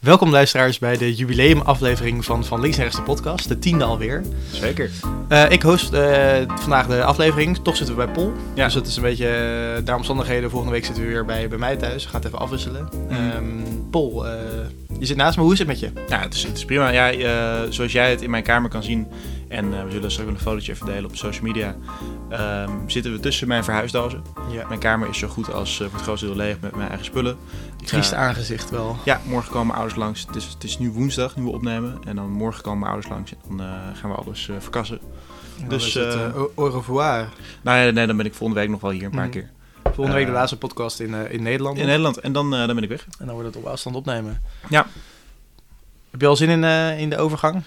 Welkom luisteraars bij de jubileumaflevering van Van Links naar Rechts de podcast, de tiende alweer. Zeker. Eh, ik host eh, vandaag de aflevering, toch zitten we bij Pol. Ja. Dus het is een beetje uh, omstandigheden. Volgende week zitten we weer bij, bij mij thuis. We gaan het even afwisselen. Mhm. Ehm, Pol, je zit naast me, hoe is het met je? Ja, het is, het is prima. Ja, zoals jij het in mijn kamer kan zien, en eh, we zullen straks ook een fotootje even delen op social media, ehm, zitten we tussen mijn verhuisdozen. Ja. Mijn kamer is zo goed als eh, voor het grootste deel leeg met mijn eigen spullen. Triest aangezicht wel. Ja, morgen komen mijn ouders langs. Het is, het is nu woensdag, nu we opnemen. En dan morgen komen mijn ouders langs en dan eh, gaan we alles eh, verkassen. En Dus, het, eh, eh, au- revoir. Nou ja, nee, dan ben ik volgende week nog wel hier een paar Mhm. keer. Volgende week de eh, laatste podcast in, eh, in Nederland. In Nederland. En dan, eh, dan ben ik weg. En dan wordt het op afstand opnemen. Ja. Heb je al zin in, eh, in de overgang?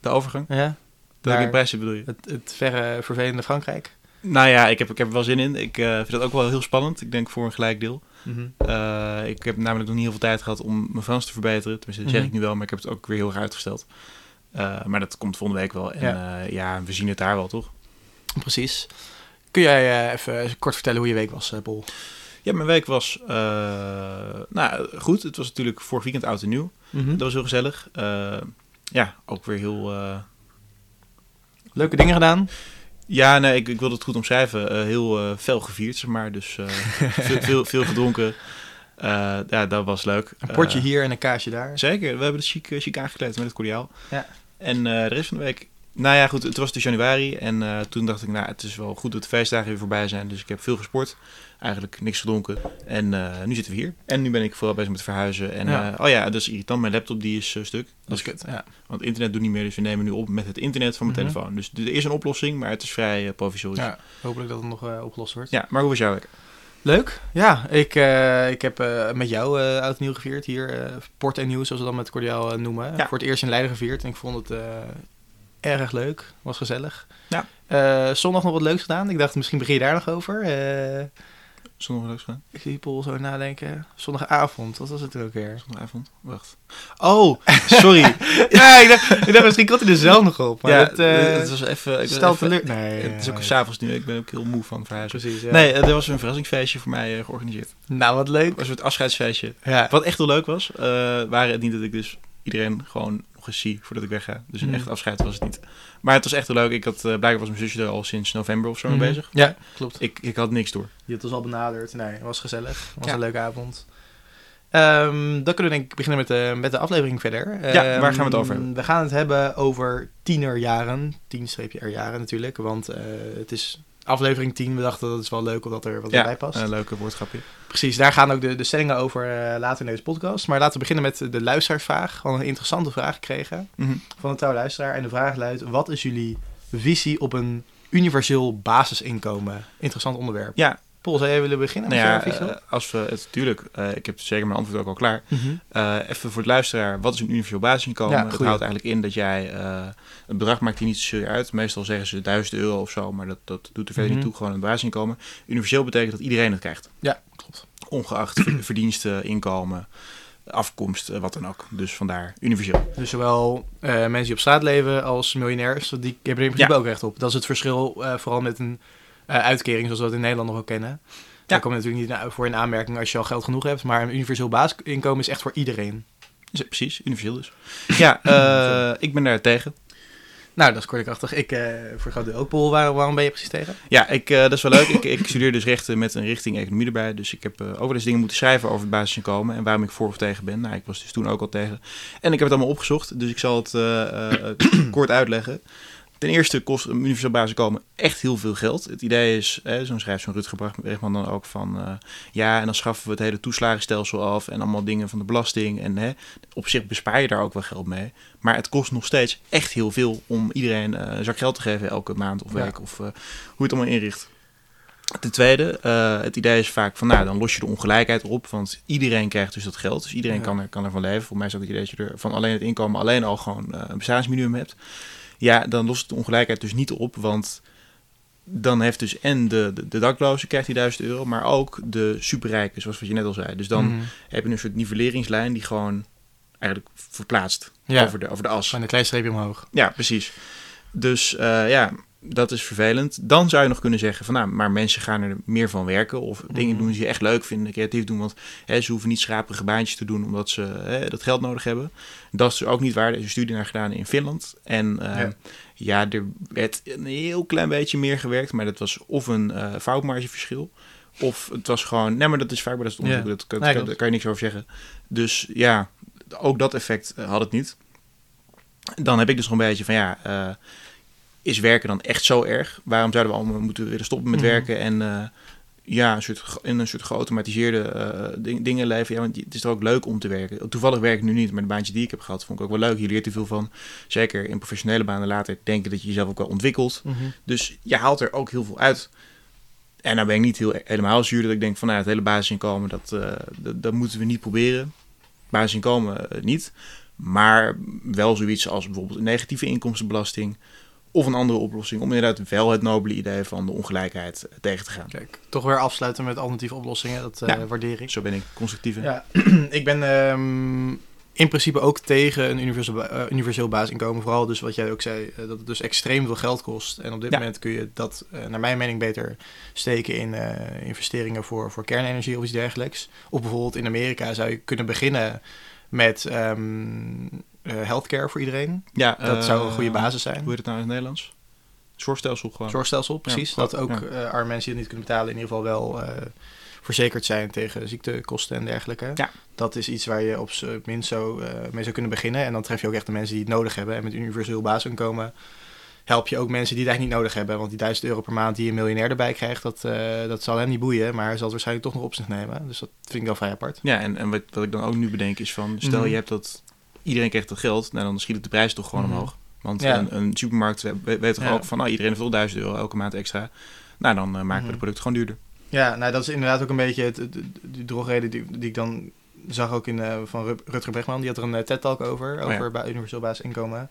De overgang. Ja? In prijzen bedoel je? Het, het verre, vervelende Frankrijk? Nou ja, ik heb, ik heb er wel zin in. Ik eh, vind dat ook wel heel spannend. Ik denk voor een gelijk deel. Mhm. Eh, ik heb namelijk nog niet heel veel tijd gehad om mijn Frans te verbeteren. Tenminste, dat zeg Mhm. ik nu wel, maar ik heb het ook weer heel erg uitgesteld. Eh, maar dat komt volgende week wel. En Ja. ja, we zien het daar wel, toch? Precies. Kun jij even kort vertellen hoe je week was, Paul? Ja, mijn week was nou, goed. Het was natuurlijk vorig weekend oud en nieuw. Dat was heel gezellig. Ja, ook weer heel... Leuke dingen gedaan? ja, nee, ik, ik wilde het goed omschrijven. Eh, heel eh, fel gevierd, zeg maar. Dus eh, veel, veel, veel gedronken. Ja, dat was leuk. Een potje hier en een kaasje daar. Zeker, we hebben het chic, chic aangekleed met het kordiaal. Ja. En de rest van de week... Nou ja, goed, het was dus januari en eh, toen dacht ik, nou, het is wel goed dat de feestdagen weer voorbij zijn. Dus ik heb veel gesport, eigenlijk niks gedronken. En eh, nu zitten we hier. En nu ben ik vooral bezig met verhuizen. En Ja. eh, oh ja, dat is irritant, mijn laptop die is stuk. Dat is Dus- kut, ja. Want internet doet niet meer, dus we nemen nu op met het internet van mijn Mhm. telefoon. Dus er is een oplossing, maar het is vrij provisorisch. Ja. ja. Hopelijk dat het nog opgelost wordt. maar hoe was jouw week? Leuk. Ja, ik, ik heb met jou eh oud nieuw gevierd hier. Port en nieuw, zoals we dat met cordiaal noemen. Ja. Voor het eerst in Leiden gevierd. En ik vond het erg leuk. Was gezellig. Ja. Eh, zondag nog wat leuks gedaan. Ik dacht, misschien begin je daar nog over. Eh, Zondag leuk gedaan? ik zie Paul zo nadenken. Zondagavond, wat was het er ook weer? Zondagavond? Wacht. Oh, sorry. ja, ik dacht, ik dacht misschien komt hij er zelf nog op. Maar ja, het, eh, het was even... Ik stel teleur... Nee, Het is ook s'avonds nu, ik ben ook heel moe van verhuizen. Precies, ja. Nee, er was een verrassingsfeestje voor mij georganiseerd. Nou, wat Het leuk. was een soort afscheidsfeestje. Ja. Wat echt heel leuk was, waren het niet dat ik dus iedereen gewoon nog eens zie voordat ik wegga. Dus een Mhm. echt afscheid was het niet. Maar het was echt heel leuk. Ik had, eh, blijkbaar was mijn zusje er al sinds november of zo mee Mhm. bezig. Ja, klopt. Ik, ik had niks door. Je had ons al benaderd. Nee, het was gezellig. Het was Ja. een leuke avond. Ehm, dan kunnen we denk ik beginnen met de, met de aflevering verder. Ja, waar Ehm, gaan we het over hebben? We gaan het hebben over tienerjaren. 10-R-jaren natuurlijk. Want eh, het is aflevering 10. We dachten dat is wel leuk omdat er wat Ja, bij past. een leuke woordgrapje. Precies, daar gaan ook de, de stellingen over eh, later in deze podcast. Maar laten we beginnen met de luisteraarsvraag. Gewoon een interessante vraag gekregen Mhm. van een trouwe luisteraar. En de vraag luidt, wat is jullie visie op een universeel basisinkomen? Interessant onderwerp. Ja, Paul, zou jij willen beginnen nou ja, je eh, als we het natuurlijk, eh, ik heb zeker mijn antwoord ook al klaar. Mhm. Eh, even voor het luisteraar, wat is een universeel basisinkomen? Ja, dat houdt eigenlijk in dat jij, een bedrag maakt die niet zozeer uit. Meestal zeggen ze 1000 euro of zo, maar dat, dat doet er verder Mhm. niet toe. Gewoon een basisinkomen. Universeel betekent dat iedereen het krijgt. Ja, klopt. Ongeacht ver- verdiensten, inkomen, afkomst, wat dan ook. Dus vandaar universeel. Dus zowel mensen die op straat leven als miljonairs, die hebben er in principe Ja. ook recht op. Dat is het verschil, vooral met een uitkering zoals we dat in Nederland nog ook kennen. Daar kom je natuurlijk niet voor in aanmerking als je al geld genoeg hebt, maar een universeel basisinkomen is echt voor iedereen. Precies, universeel dus. Ja, eh, ik ben daar tegen. Nou, dat is kortkrachtig. Ik, eh een groot deel ook, Paul, waar, waarom ben je precies tegen? Ja, ik, eh, dat is wel leuk. ik, ik studeer dus rechten met een richting economie erbij. Dus ik heb eh, ook wel eens dingen moeten schrijven over het basisinkomen en waarom ik voor of tegen ben. Nou, ik was dus toen ook al tegen. En ik heb het allemaal opgezocht, dus ik zal het eh, eh, kort uitleggen. Ten eerste kost een universeel basisinkomen echt heel veel geld. Het idee is, eh, zo'n schrijft zo'n Rutger Bregman dan ook van... eh, ja, en dan schaffen we het hele toeslagenstelsel af en allemaal dingen van de belasting. En hè, op zich bespaar je daar ook wel geld mee. Maar het kost nog steeds echt heel veel om iedereen eh, een zak geld te geven elke maand of Ja. week. Of eh, hoe je het allemaal inricht. Ten tweede, het idee is vaak van, nou, dan los je de ongelijkheid op, want iedereen krijgt dus dat geld. Dus iedereen Ja. kan, er, kan ervan leven. Voor mij is ook het idee dat je er van alleen het inkomen alleen al gewoon een bestaansminimum hebt. Ja, dan lost de ongelijkheid dus niet op, want dan heeft dus en de, de, de dakloze krijgt die 1000 euro, maar ook de superrijken, zoals wat je net al zei. Dus dan Mhm. heb je een soort nivelleringslijn die gewoon eigenlijk verplaatst Ja. over, de, over de as. Gewoon een klein streepje omhoog. Ja, precies. Dus eh, ja, dat is vervelend. Dan zou je nog kunnen zeggen van nou, maar mensen gaan er meer van werken. Of dingen Mhm. doen die ze echt leuk vinden, creatief doen. Want hè, ze hoeven niet schraperige baantjes te doen omdat ze hè, dat geld nodig hebben. Dat is dus ook niet waar. Er is een studie naar gedaan in Finland. En eh, Ja. ja. er werd een heel klein beetje meer gewerkt. Maar dat was of een eh foutmargeverschil. Of het was gewoon... Nee, maar dat is vaak bij dat Ja. onderzoek. Dat, kan- Nee, daar kan je niks over zeggen. Dus ja, ook dat effect eh, had het niet. Dan heb ik dus nog een beetje van ja... eh, is werken dan echt zo erg? Waarom zouden we allemaal moeten willen stoppen met Mhm. werken en eh, ja, een soort, in een soort geautomatiseerde eh, ding- dingen leven? Ja, want het is toch ook leuk om te werken. Toevallig werk ik nu niet, maar de baantje die ik heb gehad vond ik ook wel leuk. Je leert er veel van. Zeker in professionele banen later denken dat je jezelf ook wel ontwikkelt. Mhm. Dus je haalt er ook heel veel uit. En dan ben ik niet heel, helemaal zuur dat ik denk van nou, het hele basisinkomen, dat, eh, dat, dat moeten we niet proberen. Basisinkomen niet. Maar wel zoiets als bijvoorbeeld een negatieve inkomstenbelasting. Of een andere oplossing om inderdaad wel het nobele idee van de ongelijkheid eh, tegen te gaan. Kijk, toch weer afsluiten met alternatieve oplossingen. Dat eh, Ja. waardeer ik. Zo ben ik constructief. hè? Ja, ik ben ehm, in principe ook tegen een universeel, ba- eh, universeel basisinkomen. Vooral dus wat jij ook zei, dat het dus extreem veel geld kost. En op dit Ja. moment kun je dat, naar mijn mening, beter steken in investeringen voor, voor kernenergie of iets dergelijks. Of bijvoorbeeld in Amerika zou je kunnen beginnen met ehm, eh, healthcare voor iedereen. Ja, Dat eh, zou een goede basis zijn. Hoe heet het nou in het Nederlands? Zorgstelsel gewoon. Zorgstelsel, precies. Ja, dat ook ja. eh, arme mensen die het niet kunnen betalen in ieder geval wel eh, verzekerd zijn tegen ziektekosten en dergelijke. Ja. Dat is iets waar je op z'n minst zo eh, mee zou kunnen beginnen. En dan tref je ook echt de mensen die het nodig hebben. En met universeel basisinkomen help je ook mensen die het eigenlijk niet nodig hebben. Want die 1000 euro per maand die een miljonair erbij krijgt, dat, eh, dat zal hem niet boeien. Maar hij zal het waarschijnlijk toch nog op zich nemen. Dus dat vind ik wel vrij apart. Ja, en, en wat, wat ik dan ook nu bedenk is van, stel Mhm. je hebt dat, iedereen krijgt dat geld, nou dan schiet het de prijs toch gewoon Mhm. omhoog. Want Ja. een, een supermarkt we- weet toch Ja. ook van, nou iedereen heeft 1000 euro elke maand extra. Nou, dan eh, maken we Mhm. de producten gewoon duurder. Ja, nou dat is inderdaad ook een beetje het, het- die drogreden die, die ik dan zag ook in, eh, van Rut- Rutger Bregman. Die had er een eh, TED-talk over, Oh ja. over ba- universeel basisinkomen.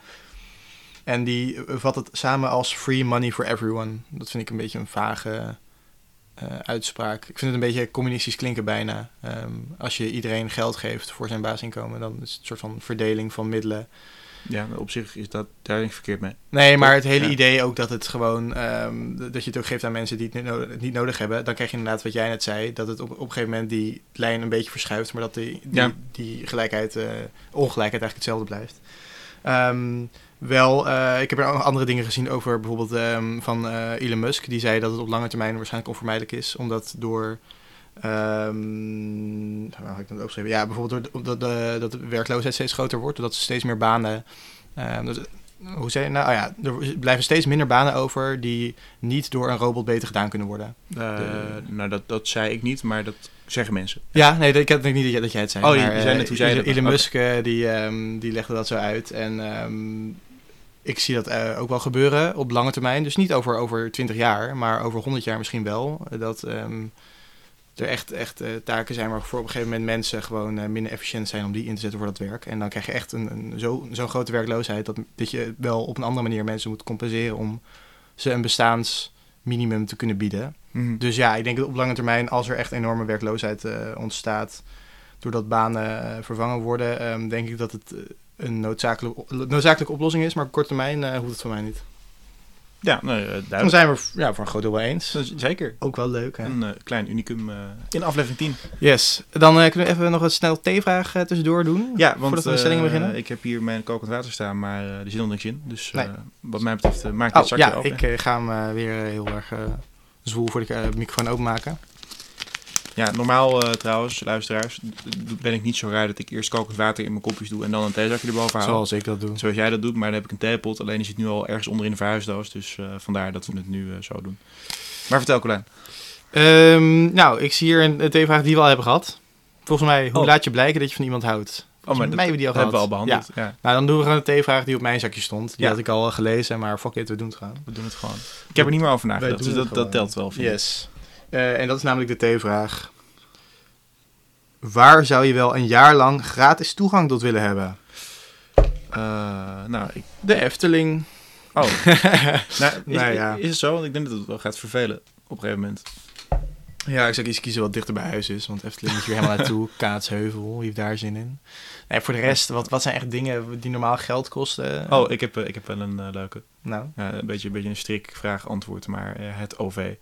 En die vat het samen als free money for everyone. Dat vind ik een beetje een vage uitspraak. Ik vind het een beetje communistisch klinken bijna. Ehm, als je iedereen geld geeft voor zijn basisinkomen, dan is het een soort van verdeling van middelen. Ja, op zich is dat daar verkeerd mee. Nee, maar het hele Ja. idee ook dat het gewoon ehm, dat je het ook geeft aan mensen die het niet nodig, niet nodig hebben, dan krijg je inderdaad wat jij net zei, dat het op, op een gegeven moment die lijn een beetje verschuift, maar dat die, die, Ja. die gelijkheid, eh, ongelijkheid eigenlijk hetzelfde blijft. Ehm, wel, eh, ik heb er ook andere dingen gezien over bijvoorbeeld ehm, van eh, Elon Musk, die zei dat het op lange termijn waarschijnlijk onvermijdelijk is, omdat door Ehm waar had ik dat opgeschreven? Ja, bijvoorbeeld door, dat, de, dat de werkloosheid steeds groter wordt, doordat ze steeds meer banen. ehm, dat, hoe zei je nou? Oh ja, er blijven steeds minder banen over die niet door een robot beter gedaan kunnen worden. Eh, nou, dat, dat zei ik niet, maar dat zeggen mensen. Ja, nee, dat- ik denk niet dat jij, dat jij het zei. Oh, maar, je zei eh, net, hoe zei je Elon-. Musk, eh, die, die legde dat zo uit. En ik zie dat eh, ook wel gebeuren op lange termijn. Dus niet over, over 20 jaar, maar over 100 jaar misschien wel. Eh, Dat ehm, er echt, echt eh, taken zijn waarvoor op een gegeven moment mensen gewoon minder efficiënt zijn om die in te zetten voor dat werk. En dan krijg je echt een, een, zo- zo'n grote werkloosheid dat, dat je wel op een andere manier mensen moet compenseren om ze een bestaansminimum te kunnen bieden. Mhm. Dus ja, ik denk dat op lange termijn, als er echt enorme werkloosheid ontstaat, doordat banen vervangen worden, ehm, denk ik dat het een noodzakelijke, noodzakelijke oplossing is. Maar op korte termijn eh, hoeft het voor mij niet. Ja, nee, eh, Dan zijn we ja, voor een groot deel wel eens. Zeker. Ook wel leuk, hè? Een eh, klein unicum in aflevering 10. Yes. Dan kunnen we even nog een snel T-vraag tussendoor doen. Ja, want Voordat we de stellingen beginnen. ik heb hier mijn kokend water staan, maar er zit nog niks in. Dus Nee. wat mij betreft uh, maak ik het Oh, zakje ja, open. ik eh, ga hem weer heel erg zwoel voor de microfoon openmaken. Ja, normaal eh, trouwens, luisteraars, ben ik niet zo raar dat ik eerst kokend water in mijn kopjes doe en dan een theezakje erboven haal. Zoals ik dat doe. Zoals jij dat doet, maar dan heb ik een theepot. Alleen die zit nu al ergens onder in de verhuisdoos, dus eh, vandaar dat we het nu eh, zo doen. Maar vertel Colijn. Ehm, nou, ik zie hier een, T-vraag die we al hebben gehad. Volgens mij, hoe Oh. laat je blijken dat je van iemand houdt? Oh, maar mij hebben die al hebben we al gehad. behandeld. Ja. Nou, dan doen we gewoon een T-vraag die op mijn zakje stond. Die Ja. had ik al gelezen, maar fuck it, we doen het gewoon. we doen het gewoon. Ik heb er niet meer over nagedacht, dus dat, dat telt wel. vind. Yes. Eh, en dat is namelijk de T-vraag. Waar zou je wel een jaar lang gratis toegang tot willen hebben? Eh, nou, ik, De Efteling. oh. nou, is, Nou ja. is het zo? Want ik denk dat het wel gaat vervelen op een gegeven moment. Ja, ik zou kiezen, kiezen wat dichter bij huis is. Want Efteling moet je helemaal naartoe. Kaatsheuvel, wie heeft daar zin in? Nee, voor de rest, wat, wat zijn echt dingen die normaal geld kosten? Oh, ik heb, eh, ik heb wel een leuke. Nou, Ja, een, beetje, een beetje een strik vraag-antwoord, maar eh, het OV.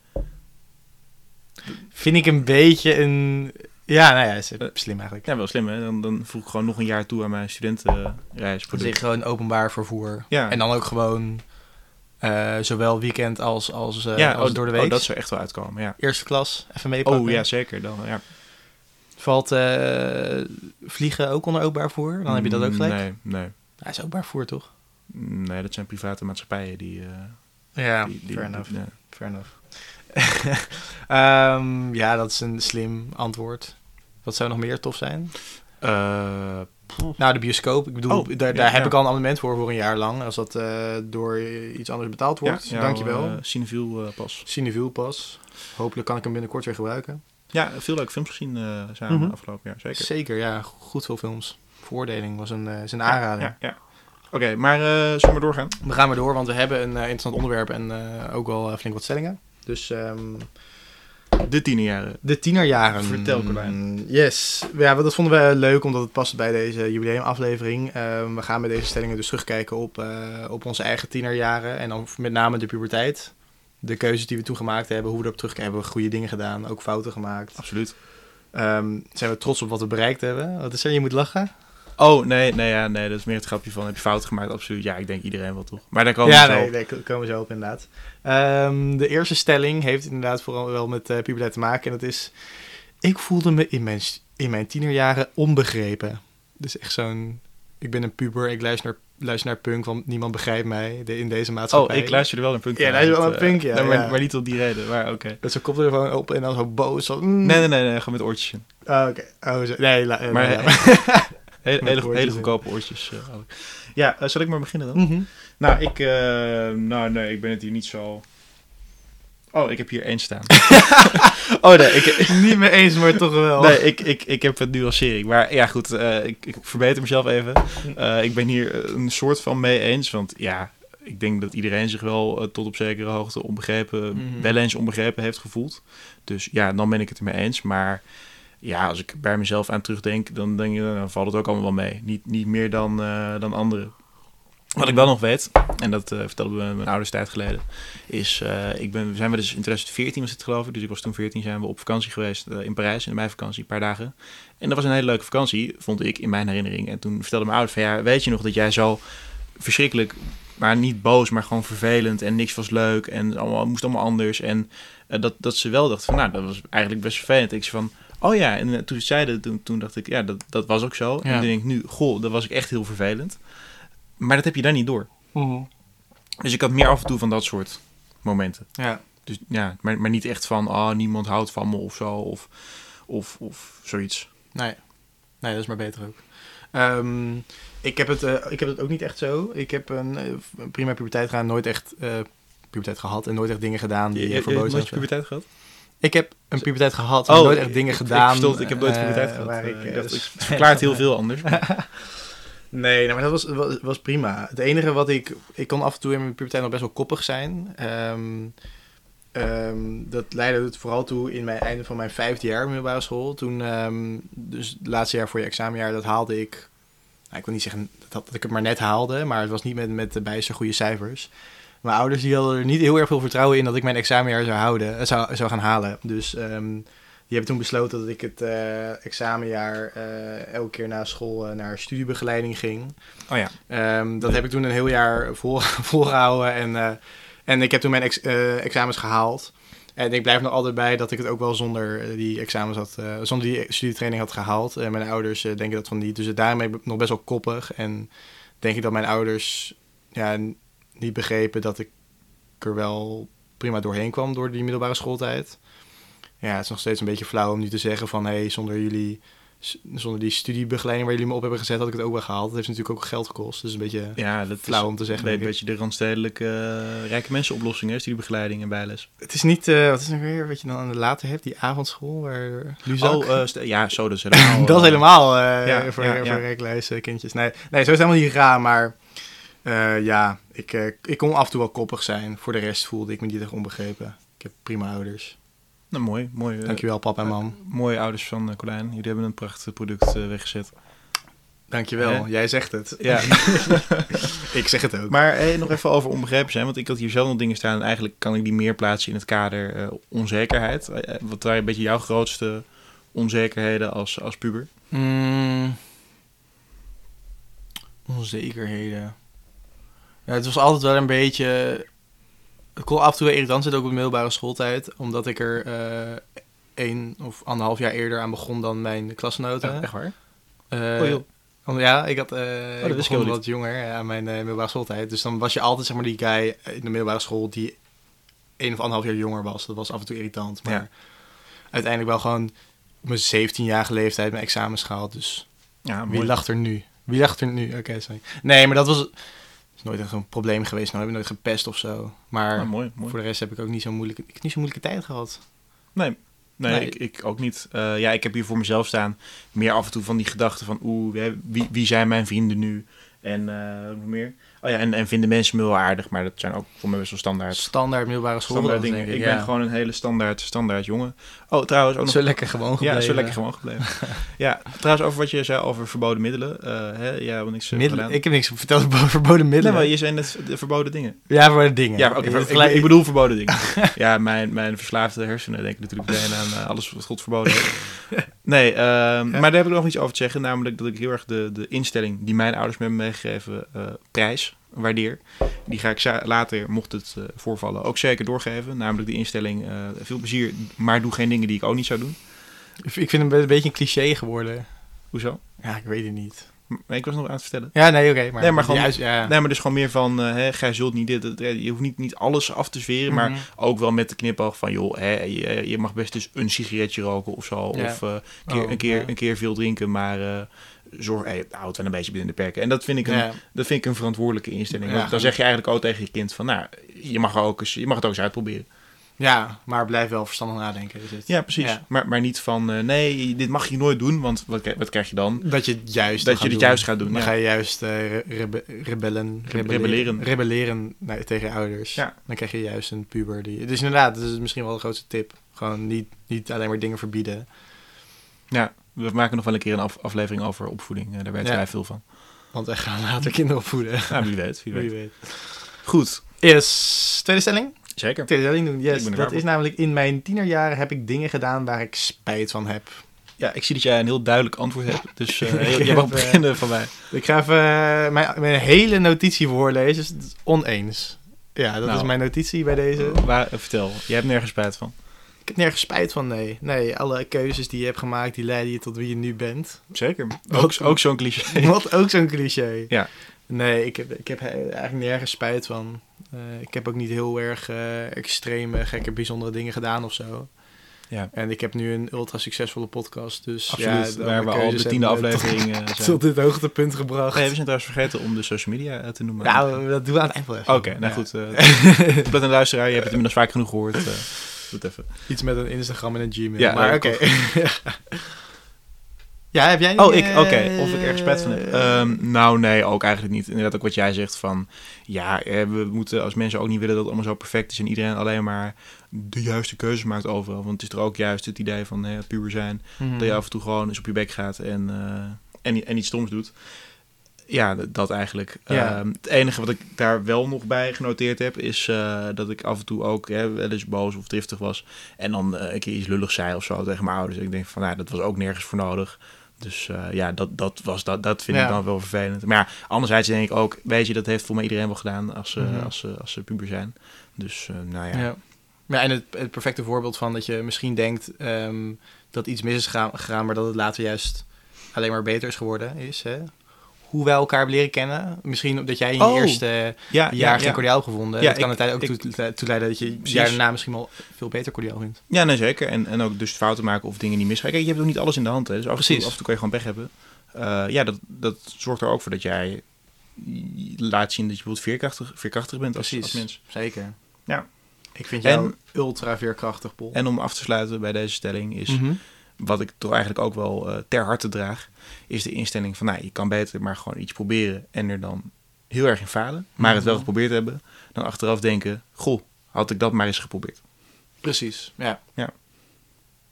Vind ik een beetje een... Ja, nou ja, is slim eigenlijk. Ja, wel slim hè. Dan, dan voeg ik gewoon nog een jaar toe aan mijn studentenreis. Dat is gewoon openbaar vervoer. Ja. En dan ook gewoon eh, zowel weekend als, als, eh, ja, als oh, door de oh, week. dat zou echt wel uitkomen, ja. Eerste klas, even meepakken. Oh ja, zeker. Dan, ja. Valt eh, vliegen ook onder openbaar vervoer? Dan heb je dat ook gelijk? Nee, nee. Hij is openbaar vervoer, toch? Nee, dat zijn private maatschappijen die... eh, Ja, die, die, fair enough. die- nee. Fair enough. Ehm, ja, dat is een slim antwoord. Wat zou nog meer tof zijn? Eh, Nou, de bioscoop. Ik bedoel, Oh, daar, ja, heb ja. ik al een abonnement voor voor een jaar lang. Als dat eh, door iets anders betaald wordt. ja, Dankjewel. jouw, eh, Cineviel eh, pas. Cineville pas. Hopelijk kan ik hem binnenkort weer gebruiken. Ja, veel leuke films gezien eh samen Mhm. afgelopen jaar, zeker. Zeker, ja. Goed veel films. Veroordeling was een, is een aanrader. Ja. Oké, maar zullen we maar doorgaan? We gaan maar door, want we hebben een interessant onderwerp en ook wel flink wat stellingen. Dus ehm, De tienerjaren. de tienerjaren. Vertel, Carlijn. Yes. Ja, dat vonden we leuk, omdat het past bij deze jubileumaflevering. Ehm, we gaan met deze stellingen dus terugkijken op, eh, op onze eigen tienerjaren. En dan met name de puberteit. De keuzes die we toen gemaakt hebben, hoe we erop terugkijken. Hebben we goede dingen gedaan, ook fouten gemaakt. Absoluut. Ehm, zijn we trots op wat we bereikt hebben? Wat is er? Je moet lachen. Oh, nee, nee, ja, nee, dat is meer het grapje van, heb je fout gemaakt? Absoluut. Ja, ik denk iedereen wel, toch? Maar daar komen ja, we zo nee, op. daar ko- komen we zo op inderdaad. Ehm, de eerste stelling heeft inderdaad vooral wel met eh puberteit te maken. En dat is, ik voelde me in mijn, in mijn tienerjaren onbegrepen. Dus echt zo'n, ik ben een puber, ik luister naar, luister naar punk, want niemand begrijpt mij de- in deze Oh, maatschappij. ik luisterde wel naar punk. Ja, luister wel Dat, naar eh, punk, ja, nee, maar, ja. maar niet tot die reden, maar oké. Dat ze koptelefoon op en dan zo boos. Zo, mm. Nee, nee, nee, nee, gewoon met oortjes. Oh, Oké, oh, zo. Nee, la, eh, Maar nee, hele, hele, goedkope oortjes. eh, ja, eh, zal ik maar beginnen dan? Mhm. Nou, ik, eh, nou, nee, ik ben het hier niet zo... Oh, ik heb hier één staan. oh, nee, ik, Niet mee eens, maar toch wel. nee ik, ik, ik heb een nuancering. Maar ja, goed, ik, ik verbeter mezelf even. Eh, ik ben hier een soort van mee eens. Want ja, ik denk dat iedereen zich wel tot op zekere hoogte onbegrepen, Mhm. wel eens onbegrepen heeft gevoeld. Dus ja, dan ben ik het ermee eens. Maar ja, als ik bij mezelf aan terugdenk, dan, denk je, dan valt het ook allemaal wel mee. Niet, niet meer dan, eh, dan anderen. Wat ik wel nog weet, en dat vertelden we mijn ouders tijd geleden, is, eh, ik ben, zijn we dus in 2014 was het geloof ik, dus ik was toen 14, zijn we op vakantie geweest in Parijs, in de meivakantie, een paar dagen. En dat was een hele leuke vakantie, vond ik, in mijn herinnering. En toen vertelde mijn ouders van, ja, weet je nog dat jij zo verschrikkelijk, maar niet boos, maar gewoon vervelend en niks was leuk en allemaal, moest allemaal anders. En dat, dat ze wel dachten van, nou, dat was eigenlijk best vervelend. Ik zei van, oh ja, en eh, toen ze zeiden, toen, toen dacht ik, ja, dat, dat was ook zo. En toen denk ik nu, goh, dat was ik echt heel vervelend. Maar dat heb je dan niet door. Mhm. Dus ik had meer af en toe van dat soort momenten. Ja. Dus ja, maar, maar niet echt van, oh, niemand houdt van me of zo, of, of, of zoiets. Nee. nee, dat is maar beter ook. Ehm, ik, heb het, eh, ik heb het ook niet echt zo. Ik heb een, eh, een prima puberteit gedaan, nooit echt eh, puberteit gehad en nooit echt dingen gedaan die Je, je, je, hebt nooit je puberteit gehad? Ik heb een puberteit gehad, maar Oh, nooit echt dingen ik- gedaan. Ik, verstond, ik heb nooit eh, puberteit gehad. waar Eh, ik, dus- verklaart heel veel anders. Nee, nou, maar dat was, was, was prima. Het enige wat ik... Ik kon af en toe in mijn puberteit nog best wel koppig zijn. Ehm, ehm, dat leidde het vooral toe in mijn einde van mijn vijfde jaar middelbare school. Toen, ehm, dus het laatste jaar voor je examenjaar, dat haalde ik... Nou, ik wil niet zeggen dat, dat ik het maar net haalde, maar het was niet met, met de bijster goede cijfers. Mijn ouders die hadden er niet heel erg veel vertrouwen in dat ik mijn examenjaar zou, houden, eh, zou, zou gaan halen. Dus ehm, die hebben toen besloten dat ik het eh, examenjaar eh, elke keer na school naar studiebegeleiding ging. Oh ja. Ehm, dat heb ik toen een heel jaar vol, volgehouden. En, en ik heb toen mijn ex- examens gehaald. En ik blijf nog altijd bij dat ik het ook wel zonder die examens had, zonder die studietraining had gehaald. En mijn ouders denken dat van niet. Dus daarmee ben ik nog best wel koppig. En denk ik dat mijn ouders ja, niet begrepen dat ik er wel prima doorheen kwam door die middelbare schooltijd. Ja, het is nog steeds een beetje flauw om nu te zeggen van... hé, hey, zonder jullie, zonder die studiebegeleiding waar jullie me op hebben gezet... had ik het ook wel gehaald. Dat heeft natuurlijk ook geld gekost. Dus een beetje Ja, dat flauw om te zeggen. een beetje de randstedelijke eh, rijke mensenoplossing, hè, studiebegeleiding en bijles. Het is niet, eh, wat is het nou weer, wat je dan later hebt, die avondschool, waar Luzak... Oh, eh, ja, zo, helemaal... dat is helemaal ja, voor, ja, kindjes. Nee, nee, zo is het helemaal niet raar, maar eh, ja, ik, eh, ik kon af en toe wel koppig zijn. Voor de rest voelde ik me niet echt onbegrepen. Ik heb prima ouders. Nou, mooi. mooi eh, Dankjewel, pap en mam. mooie ouders van Colijn. Jullie hebben een prachtig product weggezet. Dankjewel. Jij zegt het. Ja. Ik zeg het ook. maar hey, nog even over onbegrepen zijn. Want ik had hier zelf nog dingen staan. En eigenlijk kan ik die meer plaatsen in het kader onzekerheid. Wat waren een beetje jouw grootste onzekerheden als, als puber? Mm. onzekerheden. Ja, het was altijd wel een beetje... Het kon af en toe irritant zijn, ook op de middelbare schooltijd. Omdat ik er eh één of anderhalf jaar eerder aan begon dan mijn klasgenoten. echt waar? Oh, joh. om- ja, ik had dat ik ik heel wat jonger ja, aan mijn middelbare schooltijd. Dus dan was je altijd zeg maar die guy in de middelbare school die één of anderhalf jaar jonger was. Dat was af en toe irritant. Maar Ja. uiteindelijk wel gewoon op mijn 17-jarige leeftijd mijn examens gehaald. Dus Ja, wie mooi. lacht er nu? Wie lacht er nu? Oké, sorry. Nee, maar dat was is nooit echt een probleem geweest. Nou heb ik nooit gepest of zo. Maar Ah, mooi, mooi. voor de rest heb ik ook niet zo'n moeilijke, ik niet zo'n moeilijke tijd gehad. Nee, nee, Nee. Ik, ik ook niet. Eh, ja, ik heb hier voor mezelf staan meer af en toe van die gedachten van... Oeh, wie, wie zijn mijn vrienden nu? En nog meer. Oh ja, en, en vinden mensen me wel aardig, maar dat zijn ook voor mij best wel standaard, Standaard middelbare school. standaard dingen. Ik, ik, ben gewoon een hele standaard, standaard jongen. Oh, trouwens ook nog... zo lekker gewoon gebleven. ja, zo lekker gewoon gebleven. ja, trouwens over wat je zei over verboden middelen. eh hè, ja, want ik zeg Middelen. Ik heb niks verteld over verboden Nee, middelen. maar je zei net de verboden dingen. Ja, verboden dingen. Ja, oké. Ik bedoel verboden dingen. ja, mijn, mijn verslaafde hersenen denken natuurlijk meteen aan eh, alles wat God verboden heeft. Nee, ehm, maar daar heb ik nog iets over te zeggen. Namelijk dat ik heel erg de, de instelling die mijn ouders me hebben meegegeven eh, prijs, waardeer. Die ga ik later, mocht het eh, voorvallen, ook zeker doorgeven. Namelijk de instelling, eh, veel plezier, maar doe geen dingen die ik ook niet zou doen. Ik vind hem een beetje een cliché geworden. Hoezo? Ja, ik weet het niet. Ik was nog aan het vertellen. Ja, nee, oké. maar Nee, maar gewoon- Juist, ja. Nee, maar dus gewoon meer van, eh hè, gij zult niet dit, dat, eh, je hoeft niet, niet alles af te zweren, maar Mhm. ook wel met de knipoog van, joh, hè, je, je mag best eens een sigaretje roken of zo, Ja. of eh, een, keer, Oh, een, keer, ja. een keer veel drinken, maar eh, zorg, hey, hou het wel een beetje binnen de perken. En dat vind ik een, dat vind ik een verantwoordelijke instelling. Want dan zeg je eigenlijk ook tegen je kind van, nou, je mag, ook eens, je mag het ook eens uitproberen. Ja, maar blijf wel verstandig nadenken. Is het. Ja, precies. Ja. Maar, maar niet van, eh, nee, dit mag je nooit doen, want wat, krijg- wat krijg je dan? Dat je het juist Dat je het doen. juist gaat doen, Dan ja. ga je juist eh, re- rebe- rebellen, rebelleren. rebelleren tegen ouders. Ja. Dan krijg je juist een puber. Die, dus inderdaad, dat is misschien wel de grootste tip. Gewoon niet, niet alleen maar dingen verbieden. Ja, we maken nog wel een keer een af- aflevering over opvoeding. eh, daar weten Ja. wij veel van. Want we gaan later kinderen opvoeden. Nou, wie weet, wie weet. Wie weet. Goed, Is tweede stelling? Zeker. Doen, yes. Dat is namelijk in mijn tienerjaren heb ik dingen gedaan waar ik spijt van heb. Ja, ik zie dat jij een heel duidelijk antwoord hebt. Dus jij mag eh, beginnen van mij. Ik ga even eh, mijn, mijn hele notitie voorlezen. Dus het is oneens. Ja, dat Nou. is mijn notitie bij deze. Waar, vertel, jij hebt nergens spijt van. Ik heb nergens spijt van, nee. Nee, alle keuzes die je hebt gemaakt, die leiden je tot wie je nu bent. Zeker. Ook, ook zo'n cliché. Wat ook zo'n cliché. Ja. Nee, ik heb, ik heb he- eigenlijk nergens spijt van. Eh, ik heb ook niet heel erg eh, extreme, gekke, bijzondere dingen gedaan of zo. Ja. En ik heb nu een ultra succesvolle podcast. Dus Absoluut, ja, waar we al de tiende aflevering eh, Tot, zijn. tot dit hoogtepunt gebracht. Nee, we zijn trouwens vergeten om de social media eh, te noemen. nou, dat doen we aan het eind wel even. Oké, nou Ja. goed. eh Oplet een luisteraar, je hebt het inmiddels vaak genoeg gehoord. eh doe het even. Iets met een Instagram en een Gmail. Ja, maar ja, oké. ja, heb jij Oh, ik, eh, oké. Of ik ergens spijt van heb. Ehm, nou, nee, ook eigenlijk niet. Inderdaad, ook wat jij zegt van... Ja, eh, we moeten als mensen ook niet willen dat het allemaal zo perfect is... en iedereen alleen maar de juiste keuzes maakt overal. Want het is er ook juist het idee van hè, puber zijn... mhm. dat je af en toe gewoon eens op je bek gaat en, eh, en, en iets stoms doet. Ja, dat eigenlijk. Ja. Ehm, het enige wat ik daar wel nog bij genoteerd heb... is eh, dat ik af en toe ook hè, wel eens boos of driftig was... en dan eh, een keer iets lullig zei of zo tegen mijn ouders. En ik denk van, nou, dat was ook nergens voor nodig... Dus eh, ja, dat, dat, was, dat, dat vind ik dan wel vervelend. Maar ja, anderzijds denk ik ook, weet je, dat heeft voor mij iedereen wel gedaan als ze, Mhm. als ze, als ze puber zijn. Dus eh, nou ja. Ja. ja, en het, het perfecte voorbeeld van dat je misschien denkt ehm, dat iets mis is gegaan, gegaan, maar dat het later juist alleen maar beter is geworden, is hè? Hoe wij elkaar hebben leren kennen. Misschien dat jij in je Oh, eerste Ja, jaar ja, geen ja. cordiaal gevonden. Ja, dat kan uiteindelijk ook toe, toe leiden dat je Precies. jaar daarna misschien wel veel beter cordiaal vindt. Ja, nee, zeker. En, en ook dus fouten maken of dingen niet misgaan. Kijk, je hebt ook niet alles in de hand. Hè. Dus af en, toe, af en toe kan je gewoon pech hebben. Eh, ja, dat, dat zorgt er ook voor dat jij laat zien dat je bijvoorbeeld veerkrachtig, veerkrachtig bent als, als mens. Zeker. Ja. Ik vind En- jou ultra veerkrachtig, Pol. En om af te sluiten bij deze stelling is... Mhm. Wat ik toch eigenlijk ook wel eh, ter harte draag... is de instelling van, nou, je kan beter maar gewoon iets proberen... en er dan heel erg in falen, maar het wel Mhm. geprobeerd hebben... dan achteraf denken, goh, had ik dat maar eens geprobeerd. Precies, ja. Ja.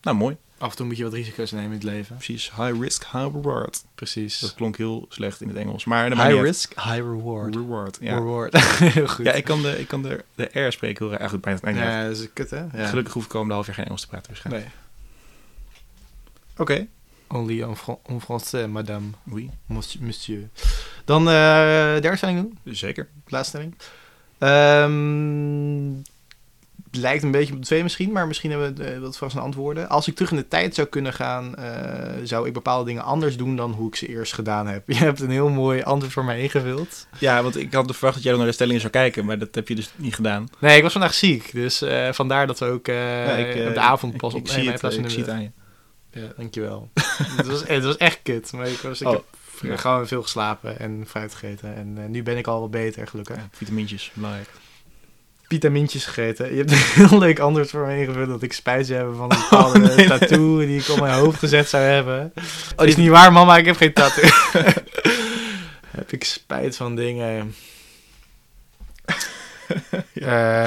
Nou, mooi. Af en toe moet je wat risico's nemen in het leven. Precies. High risk, high reward. Precies. Dat klonk heel slecht in het Engels. Maar high uit. risk, high reward. Reward. Ja. Reward. Heel goed. ja, ik kan de, ik kan de, de R spreken heel erg. Eigenlijk bijna niet uit. Ja, dat is kut, hè? Ja. Gelukkig hoef ik komende half jaar geen Engels te praten waarschijnlijk. Nee. Oké. Only en, Fran en français, madame. Oui. Monsieur. Dan eh derde stelling doen. Zeker. Laatste stelling. Ehm, lijkt een beetje op de twee misschien, maar misschien hebben we eh, wat vast een antwoorden. Als ik terug in de tijd zou kunnen gaan, eh, zou ik bepaalde dingen anders doen dan hoe ik ze eerst gedaan heb. Je hebt een heel mooi antwoord voor mij ingevuld. Ja, want ik had verwacht dat jij naar de stellingen zou kijken, maar dat heb je dus niet gedaan. Nee, ik was vandaag ziek, dus eh, vandaar dat we ook eh, Ja, ik, eh, op de avond pas ik, ik zie het, ik zie het aan je. Ja, dankjewel. het, was, het was echt kut, maar ik, was, ik Oh. heb Ja. gewoon veel geslapen en fruit gegeten. En eh, nu ben ik al wat beter, gelukkig. Ja, vitamintjes, belangrijk. Vitamintjes gegeten. Je hebt een heel leuk antwoord voor me ingevuld dat ik spijt zou hebben van een bepaalde Oh, nee, tattoo die ik op mijn hoofd gezet zou hebben. Oh, die is niet waar, mama, ik heb geen tattoo. heb ik spijt van dingen? ja.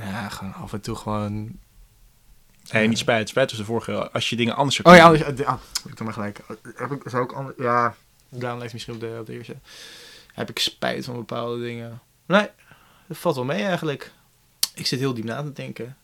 ja, gewoon af en toe gewoon Nee, niet spijt. Spijt was de vorige. Als je dingen anders zou Oh ja, kunnen anders, ah, ik doe maar gelijk. Heb ik, zou ik anders, ja, daarom lijkt misschien op de, op de eerste. Heb ik spijt van bepaalde dingen? Nee, dat valt wel mee eigenlijk. Ik zit heel diep na te denken.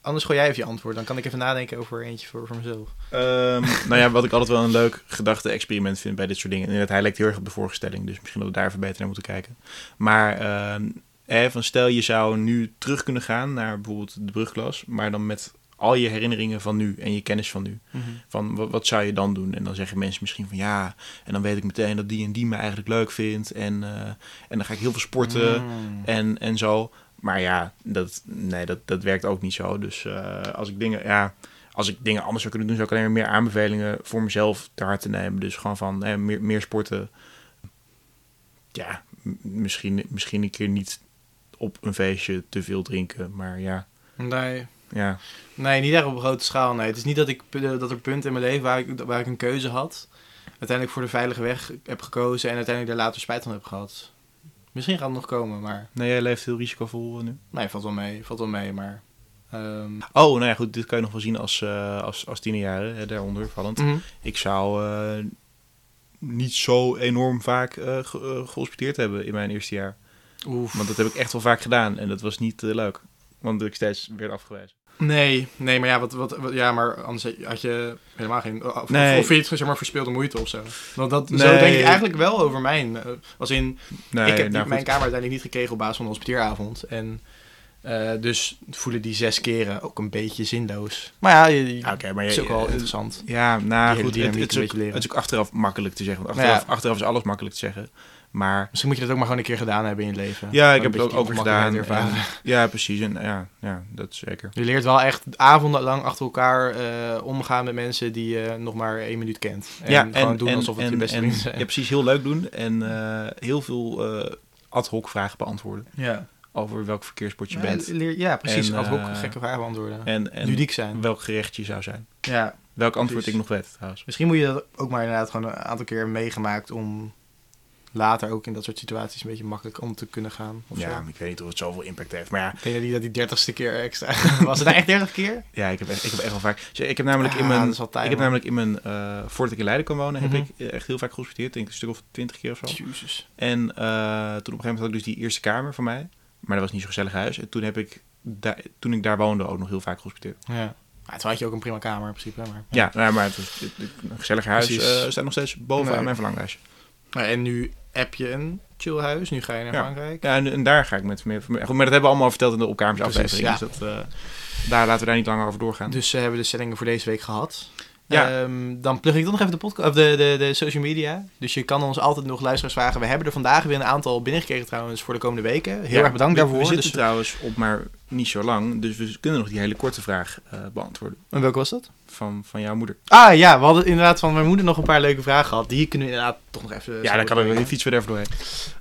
Anders gooi jij even je antwoord, dan kan ik even nadenken over eentje voor, voor mezelf. Ehm, nou ja, wat ik altijd wel een leuk gedachte-experiment vind bij dit soort dingen. Inderdaad, hij lijkt heel erg op de vorige stelling, dus misschien dat we daar even beter naar moeten kijken. Maar ehm, hè, van stel je zou nu terug kunnen gaan naar bijvoorbeeld de brugklas, maar dan met al je herinneringen van nu en je kennis van nu. Van wat, wat zou je dan doen? En dan zeggen mensen misschien van ja, en dan weet ik meteen dat die en die me eigenlijk leuk vindt. En, eh, en dan ga ik heel veel sporten Mm. en, en zo. Maar ja, dat, nee, dat, dat werkt ook niet zo. Dus eh, als ik dingen, ja, als ik dingen anders zou kunnen doen, zou ik alleen maar meer aanbevelingen voor mezelf te harte nemen. Dus gewoon van hè, meer, meer sporten. Ja, misschien, misschien een keer niet op een feestje te veel drinken. Maar ja, Nee. Ja. nee, niet echt op grote schaal. Nee. Het is niet dat, ik, dat er punten in mijn leven waar ik, waar ik een keuze had. Uiteindelijk voor de veilige weg heb gekozen en uiteindelijk daar later spijt van heb gehad. Misschien gaat het nog komen, maar Nee, jij leeft heel risicovol eh, nu. nee, valt wel mee. Valt wel mee, maar... ehm, Oh, nou ja, goed, dit kan je nog wel zien als, eh als, als tienerjaren, hè, daaronder vallend. mhm. Ik zou eh, niet zo enorm vaak eh, ge- eh, gehospiteerd hebben in mijn eerste jaar. Oef. Want dat heb ik echt wel vaak gedaan en dat was niet eh, leuk. Want ik steeds werd afgewezen. Nee, nee, maar ja, wat, wat, wat- ja, maar anders had je helemaal geen... Of, Nee. of vind je het zeg maar verspeelde moeite of zo? Want dat, zo denk ik eigenlijk wel over mijn... eh, als in, Nee, ik heb nou mijn goed. kamer uiteindelijk niet gekregen op basis van de hospiteeravond. En eh, dus voelen die zes keren ook een beetje zinloos. Maar ja, Oké, maar is je, ook wel eh, interessant. Ja, nou goed, het, is ook, beetje leren. het is ook achteraf makkelijk te zeggen. Want Nou ja. achteraf, achteraf is alles makkelijk te zeggen. Maar Misschien moet je dat ook maar gewoon een keer gedaan hebben in je leven. ja, ik heb het ook, weer gedaan. En- ja, precies. En ja, ja, dat zeker. Je leert wel echt avondenlang achter elkaar eh, omgaan met mensen die je nog maar één minuut kent. En ja, gewoon doen alsof het en, je beste en, vrienden zijn. Ja, precies. Heel leuk doen. En eh, heel veel eh, ad hoc vragen beantwoorden. Ja, Over welk verkeersbord je ja, bent. leer- ja precies. En, Ad hoc gekke vragen beantwoorden. En, en Ludiek zijn. welk gerecht je zou zijn. Ja, Welk antwoord Precies. ik nog weet trouwens. misschien moet je dat ook maar inderdaad gewoon een aantal keer meegemaakt om later ook in dat soort situaties een beetje makkelijk om te kunnen gaan. Of Ja, zo. ik weet niet of het zoveel impact heeft. Maar ja, Ik denk dat die, dat die dertigste keer extra... Was het nou echt dertig keer? ja ik, heb echt, ik heb echt wel vaak... Ik heb namelijk in mijn... tijd, ik heb namelijk in mijn... eh, voordat ik in Leiden kon wonen, heb Mhm. ik echt heel vaak gehospiteerd. Denk ik een stuk of twintig keer of zo. Jezus. En eh, toen op een gegeven moment had ik dus die eerste kamer van mij. Maar dat was niet zo'n gezellig huis. En toen heb ik... daar toen ik daar woonde ook nog heel vaak gehospiteerd. Ja. Maar toen had je ook een prima kamer in principe. Maar, Ja, nou, maar het was, het- het- een gezellig huis eh, staat nog steeds bovenaan Nee. mijn verlanglijstje. En nu heb je een chill huis. Nu ga je naar Ja. Frankrijk. Ja, en, en daar ga ik met meer... Goed, maar dat hebben we allemaal verteld in de opkamers Precies, aflevering. ja. Dus dat, eh, daar laten we daar niet langer over doorgaan. Dus ze hebben de stellingen voor deze week gehad. Ja. Ehm, dan plug ik toch nog even de, podcast, of de, de, de social media. Dus je kan ons altijd nog luisteraars vragen. We hebben er vandaag weer een aantal binnengekregen trouwens voor de komende weken. Heel Ja, erg bedankt we- daarvoor. We zitten Dus- trouwens op maar niet zo lang. Dus we kunnen nog die hele korte vraag eh, beantwoorden. en welke was dat? Van, van jouw moeder. Ah ja, we hadden inderdaad van mijn moeder nog een paar leuke vragen gehad. Die kunnen we inderdaad toch nog even... ja, dan kan er fietsen we er even doorheen.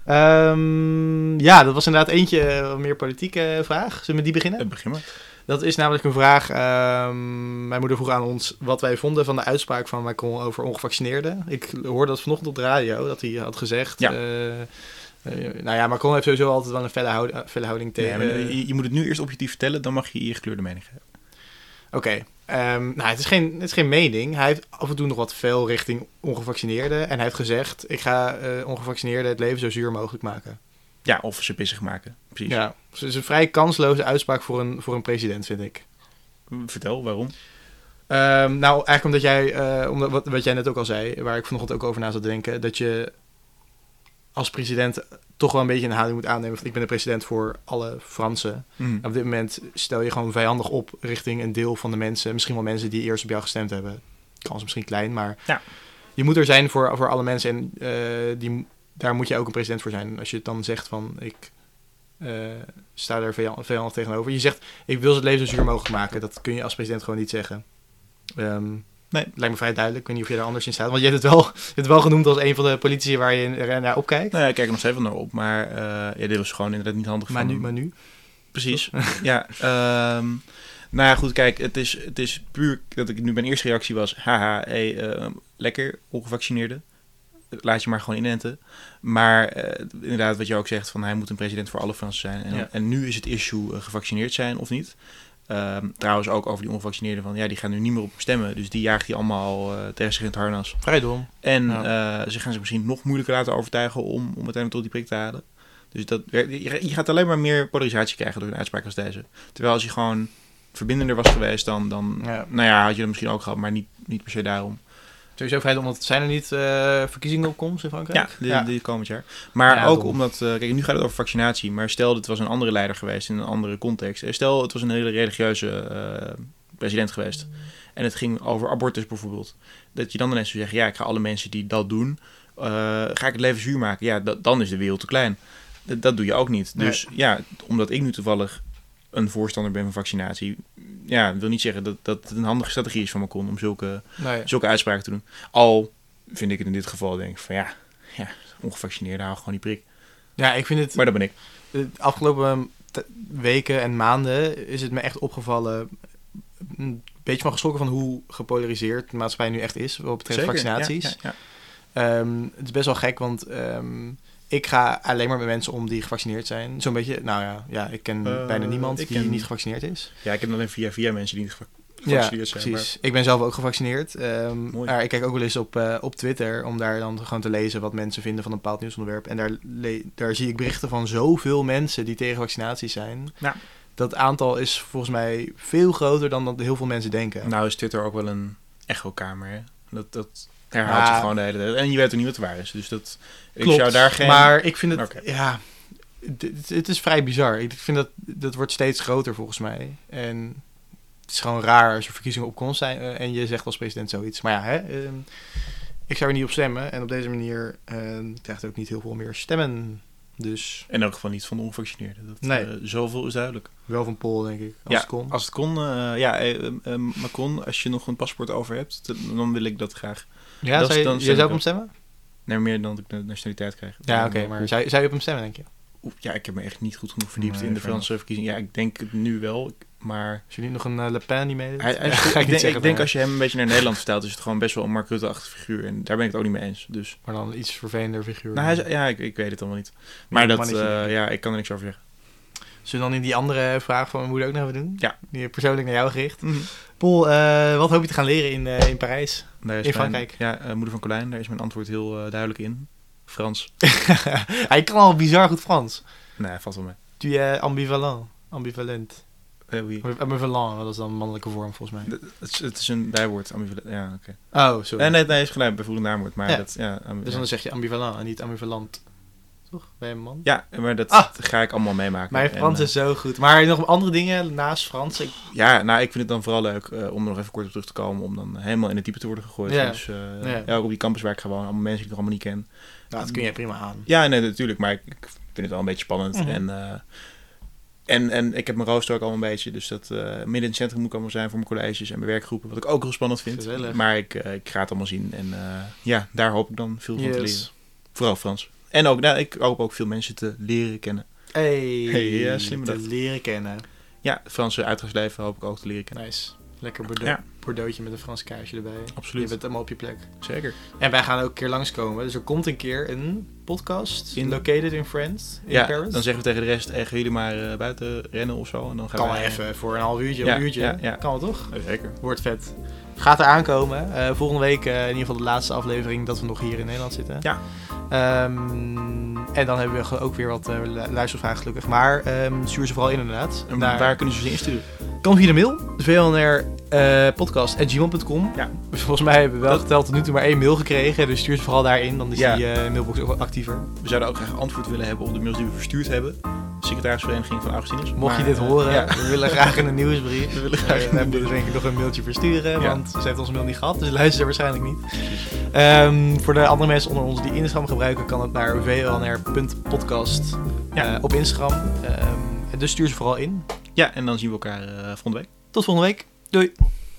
Ehm, ja, dat was inderdaad eentje eh, meer politieke vraag. Zullen we met die beginnen? Begin maar. Dat is namelijk een vraag. ehm, mijn moeder vroeg aan ons wat wij vonden van de uitspraak van Macron over ongevaccineerden. Ik hoorde dat vanochtend op de radio, dat hij had gezegd. Ja. eh, eh, nou ja, Macron heeft sowieso altijd wel een felle, houd- felle houding Nee, tegen. maar je, je moet het nu eerst objectief vertellen, dan mag je je gekleurde mening geven. Oké. ehm, nou, het is, geen, het is geen mening. Hij heeft af en toe nog wat veel richting ongevaccineerden. En hij heeft gezegd, ik ga eh, ongevaccineerden het leven zo zuur mogelijk maken. Ja, of ze pissig maken. Precies. Ja, dus het is een vrij kansloze uitspraak voor een, voor een president, vind ik. Vertel, waarom? Ehm, nou, eigenlijk omdat jij, eh, omdat, wat, wat jij net ook al zei, waar ik vanochtend ook over na zat te denken, dat je als president toch wel een beetje een houding moet aannemen van ik ben de president voor alle Fransen. Mhm. Op dit moment stel je gewoon vijandig op richting een deel van de mensen, misschien wel mensen die eerst op jou gestemd hebben. Kans is misschien klein, maar Ja. je moet er zijn voor, voor alle mensen en eh, die, daar moet je ook een president voor zijn. Als je het dan zegt van ik eh, sta er vijandig, tegenover. Je zegt ik wil het leven zo zuur mogelijk maken. Dat kun je als president gewoon niet zeggen. Ehm, Nee. Lijkt me vrij duidelijk. Ik weet niet of je daar anders in staat. Want je hebt het wel, je hebt het wel genoemd als een van de politici waar je naar opkijkt. Nou ja, ik kijk er nog steeds wel naar op, maar eh, ja, dit was gewoon inderdaad niet handig Maar van nu, maar nu. Precies. ja. ehm, nou ja, goed, kijk, het is, het is puur dat ik nu mijn eerste reactie was, haha, hey, eh, lekker, ongevaccineerde. Laat je maar gewoon inenten. Maar eh, inderdaad, wat je ook zegt, van hij moet een president voor alle Fransen zijn. En, Ja. en nu is het issue eh, gevaccineerd zijn of niet. Ehm, trouwens ook over die ongevaccineerden, van ja, die gaan nu niet meer op stemmen. Dus die jaagt hij allemaal eh, tegen zich in het harnas. Vrij dom. En Ja. ze gaan zich misschien nog moeilijker laten overtuigen om, om uiteindelijk tot die prik te halen. Dus dat, je je gaat alleen maar meer polarisatie krijgen door een uitspraak als deze. Terwijl als je gewoon verbindender was geweest, dan, dan Ja. nou ja, had je dat misschien ook gehad, maar niet, niet per se daarom. Sowieso vrij dom, want zijn er niet eh, verkiezingen op komst in Frankrijk? Ja, die, die komend jaar. Maar Ja, ook dom. omdat, eh, kijk, nu gaat het over vaccinatie, maar stel dit was een andere leider geweest in een andere context. Eh, Stel het was een hele religieuze eh, president geweest en het ging over abortus bijvoorbeeld. Dat je dan ineens zou zeggen, ja, ik ga alle mensen die dat doen, eh, ga ik het leven zuur maken. Ja, dat, dan is de wereld te klein. Dat, dat doe je ook niet. Nee. Dus ja, omdat ik nu toevallig een voorstander ben van vaccinatie, ja, wil niet zeggen dat, dat het een handige strategie is van Macron om zulke Nee. zulke uitspraken te doen. Al vind ik het in dit geval denk ik van ja, ja ongevaccineerden hou gewoon die prik. Ja, ik vind het... Maar dat ben ik. De afgelopen t- weken en maanden is het me echt opgevallen... Een beetje van geschrokken van hoe gepolariseerd de maatschappij nu echt is... wat betreft vaccinaties. Ja, ja, Ehm, het is best wel gek, want ehm, ik ga alleen maar met mensen om die gevaccineerd zijn. Zo'n beetje, nou ja, ja ik ken Eh, bijna niemand die ken- niet gevaccineerd is. ja. ik heb alleen via via mensen die niet gevac- Ja, gevaccineerd zijn. precies. Ik ben zelf ook gevaccineerd. Ehm, Mooi. maar ik kijk ook wel eens op, eh, op Twitter om daar dan gewoon te lezen wat mensen vinden van een bepaald nieuwsonderwerp. En daar, daar zie ik berichten van zoveel mensen die tegen vaccinaties zijn. Ja. Dat aantal is volgens mij veel groter dan dat heel veel mensen denken. Maar, nou is Twitter ook wel een echokamer. Hè? Dat, dat herhaalt Ja. zich gewoon de hele tijd. En je weet ook niet wat waar is. Dus dat, ik Klopt, zou daar geen... maar ik vind het, ja, het, is vrij bizar. Ik vind dat, dat wordt steeds groter volgens mij. En het is gewoon raar als er verkiezingen op komst zijn eh, en je zegt als president zoiets. Maar ja, hè, ehm, ik zou er niet op stemmen. En op deze manier ehm, krijgt ook niet heel veel meer stemmen. Dus In elk geval niet van de ongevaccineerden. Dat, Nee. eh, zoveel is duidelijk. wel van Pol, denk ik, als ja, het kon. Als het kon, eh, ja, eh, eh, eh, Macron, als je nog een paspoort over hebt, dan wil ik dat graag. Ja, dat zou is je, dan je zou op hem stemmen? Nee, meer dan dat ik de nationaliteit krijg. Ja, oké, maar zou, zou je op hem stemmen, denk je? Oeh, Ja, ik heb me echt niet goed genoeg verdiept Nee, in de Franse verkiezingen. Ja, ik denk het nu wel, maar... Als je niet nog een eh, Le Pen die meedoet? Is Ja, ik, niet denk, ik denk als je hem een beetje naar Nederland vertelt, is het gewoon best wel een Mark Rutte-achtige figuur. En daar ben ik het ook niet mee eens. Dus, Maar dan een iets vervelender figuur. nou, hij is- ja, ik, ik weet het allemaal niet. Maar dat, eh, ja, ik kan er niks over zeggen. Zullen we dan in die andere vraag van mijn moeder ook nog even doen? Ja. Die persoonlijk naar jou gericht. Paul, eh, wat hoop je te gaan leren in, eh, in Parijs? Daar is In mijn- Frankrijk. Ja, eh, moeder van Colijn, daar is mijn antwoord heel duidelijk in. Frans. Hij kan al bizar goed Frans. Nee, valt wel mee. Tu es ambivalent. Ambivalent. Eh? Ambivalent, dat is dan een mannelijke vorm volgens mij. Het is, het is een bijwoord, ambivalent. Ja, oké. Oh, sorry. Nee, nee, nee, is gelijk, bijvoorbeeld naamwoord. Maar Ja. dat, ja, Dus dan zeg je ambivalent en niet ambivalent. Toch? Je een man? Ja, maar dat Ah. ga ik allemaal meemaken. Mijn Frans eh, is zo goed. Maar nog andere dingen naast Frans? Ik, Ja, nou, ik vind het dan vooral leuk eh, om er nog even kort op terug te komen. Om dan helemaal in het diepe te worden gegooid. Ja. Dus eh, Ja. ja. ook op die campus waar ik gewoon allemaal mensen die ik nog allemaal niet ken. nou, dat kun je prima aan. Ja, nee, natuurlijk. Maar ik, ik vind het wel een beetje spannend. Mhm. En, en, en ik heb mijn rooster ook al een beetje. Dus dat eh, midden in het centrum moet ik allemaal zijn voor mijn colleges en mijn werkgroepen. Wat ik ook heel spannend vind. Gezellig. Maar ik, ik ga het allemaal zien. En ja, daar hoop ik dan veel van te leren. Vooral Frans. En ook, nou, ik hoop ook veel mensen te leren kennen. Hey, Hey, ja, slim te leren kennen. Ja, het Franse uitgaansleven hoop ik ook te leren kennen. Nice. Lekker bordeaux, Ja. bordeauxje met een Frans kaarsje erbij. Absoluut. Je bent helemaal op je plek. Zeker. En wij gaan ook een keer langskomen. Dus er komt een keer een podcast. In- located in France. In Ja, Paris. dan zeggen we tegen de rest, eh, gaan jullie maar eh, buiten rennen of zo. En dan gaan kan wij, wel even voor een half uurtje, Ja, een uurtje. ja, ja. Kan wel toch? Zeker. Wordt vet. Gaat er aankomen. Eh, volgende week eh, in ieder geval de laatste aflevering dat we nog hier in Nederland zitten. Ja. Ehm, en dan hebben we ook weer wat eh, lu- luistervragen gelukkig. Maar ehm, stuur ze vooral in inderdaad. En Naar- waar kunnen ze ze insturen? Kan via de mail. vlnr eh podcast.gmail.com. Ja. Volgens mij hebben we wel geteld tot nu toe maar één mail gekregen. Dus stuur ze vooral daarin. Dan is Ja. die eh, mailbox ook actiever. We zouden ook graag antwoord willen hebben op de mails die we verstuurd hebben. Secretarisvereniging van Augustinus. Mocht je dit eh, horen, ja. we willen graag in een nieuwsbrief. We willen Eh, graag we in een hebben dus denk ik nog een mailtje versturen, Ja. want ze heeft onze mail niet gehad, dus luistert waarschijnlijk niet. Ehm, voor de andere mensen onder ons die Instagram gebruiken, kan het naar vlnr.podcast Ja. eh, op Instagram. Ehm, dus stuur ze vooral in. Ja, en dan zien we elkaar eh, volgende week. Tot volgende week. Doei.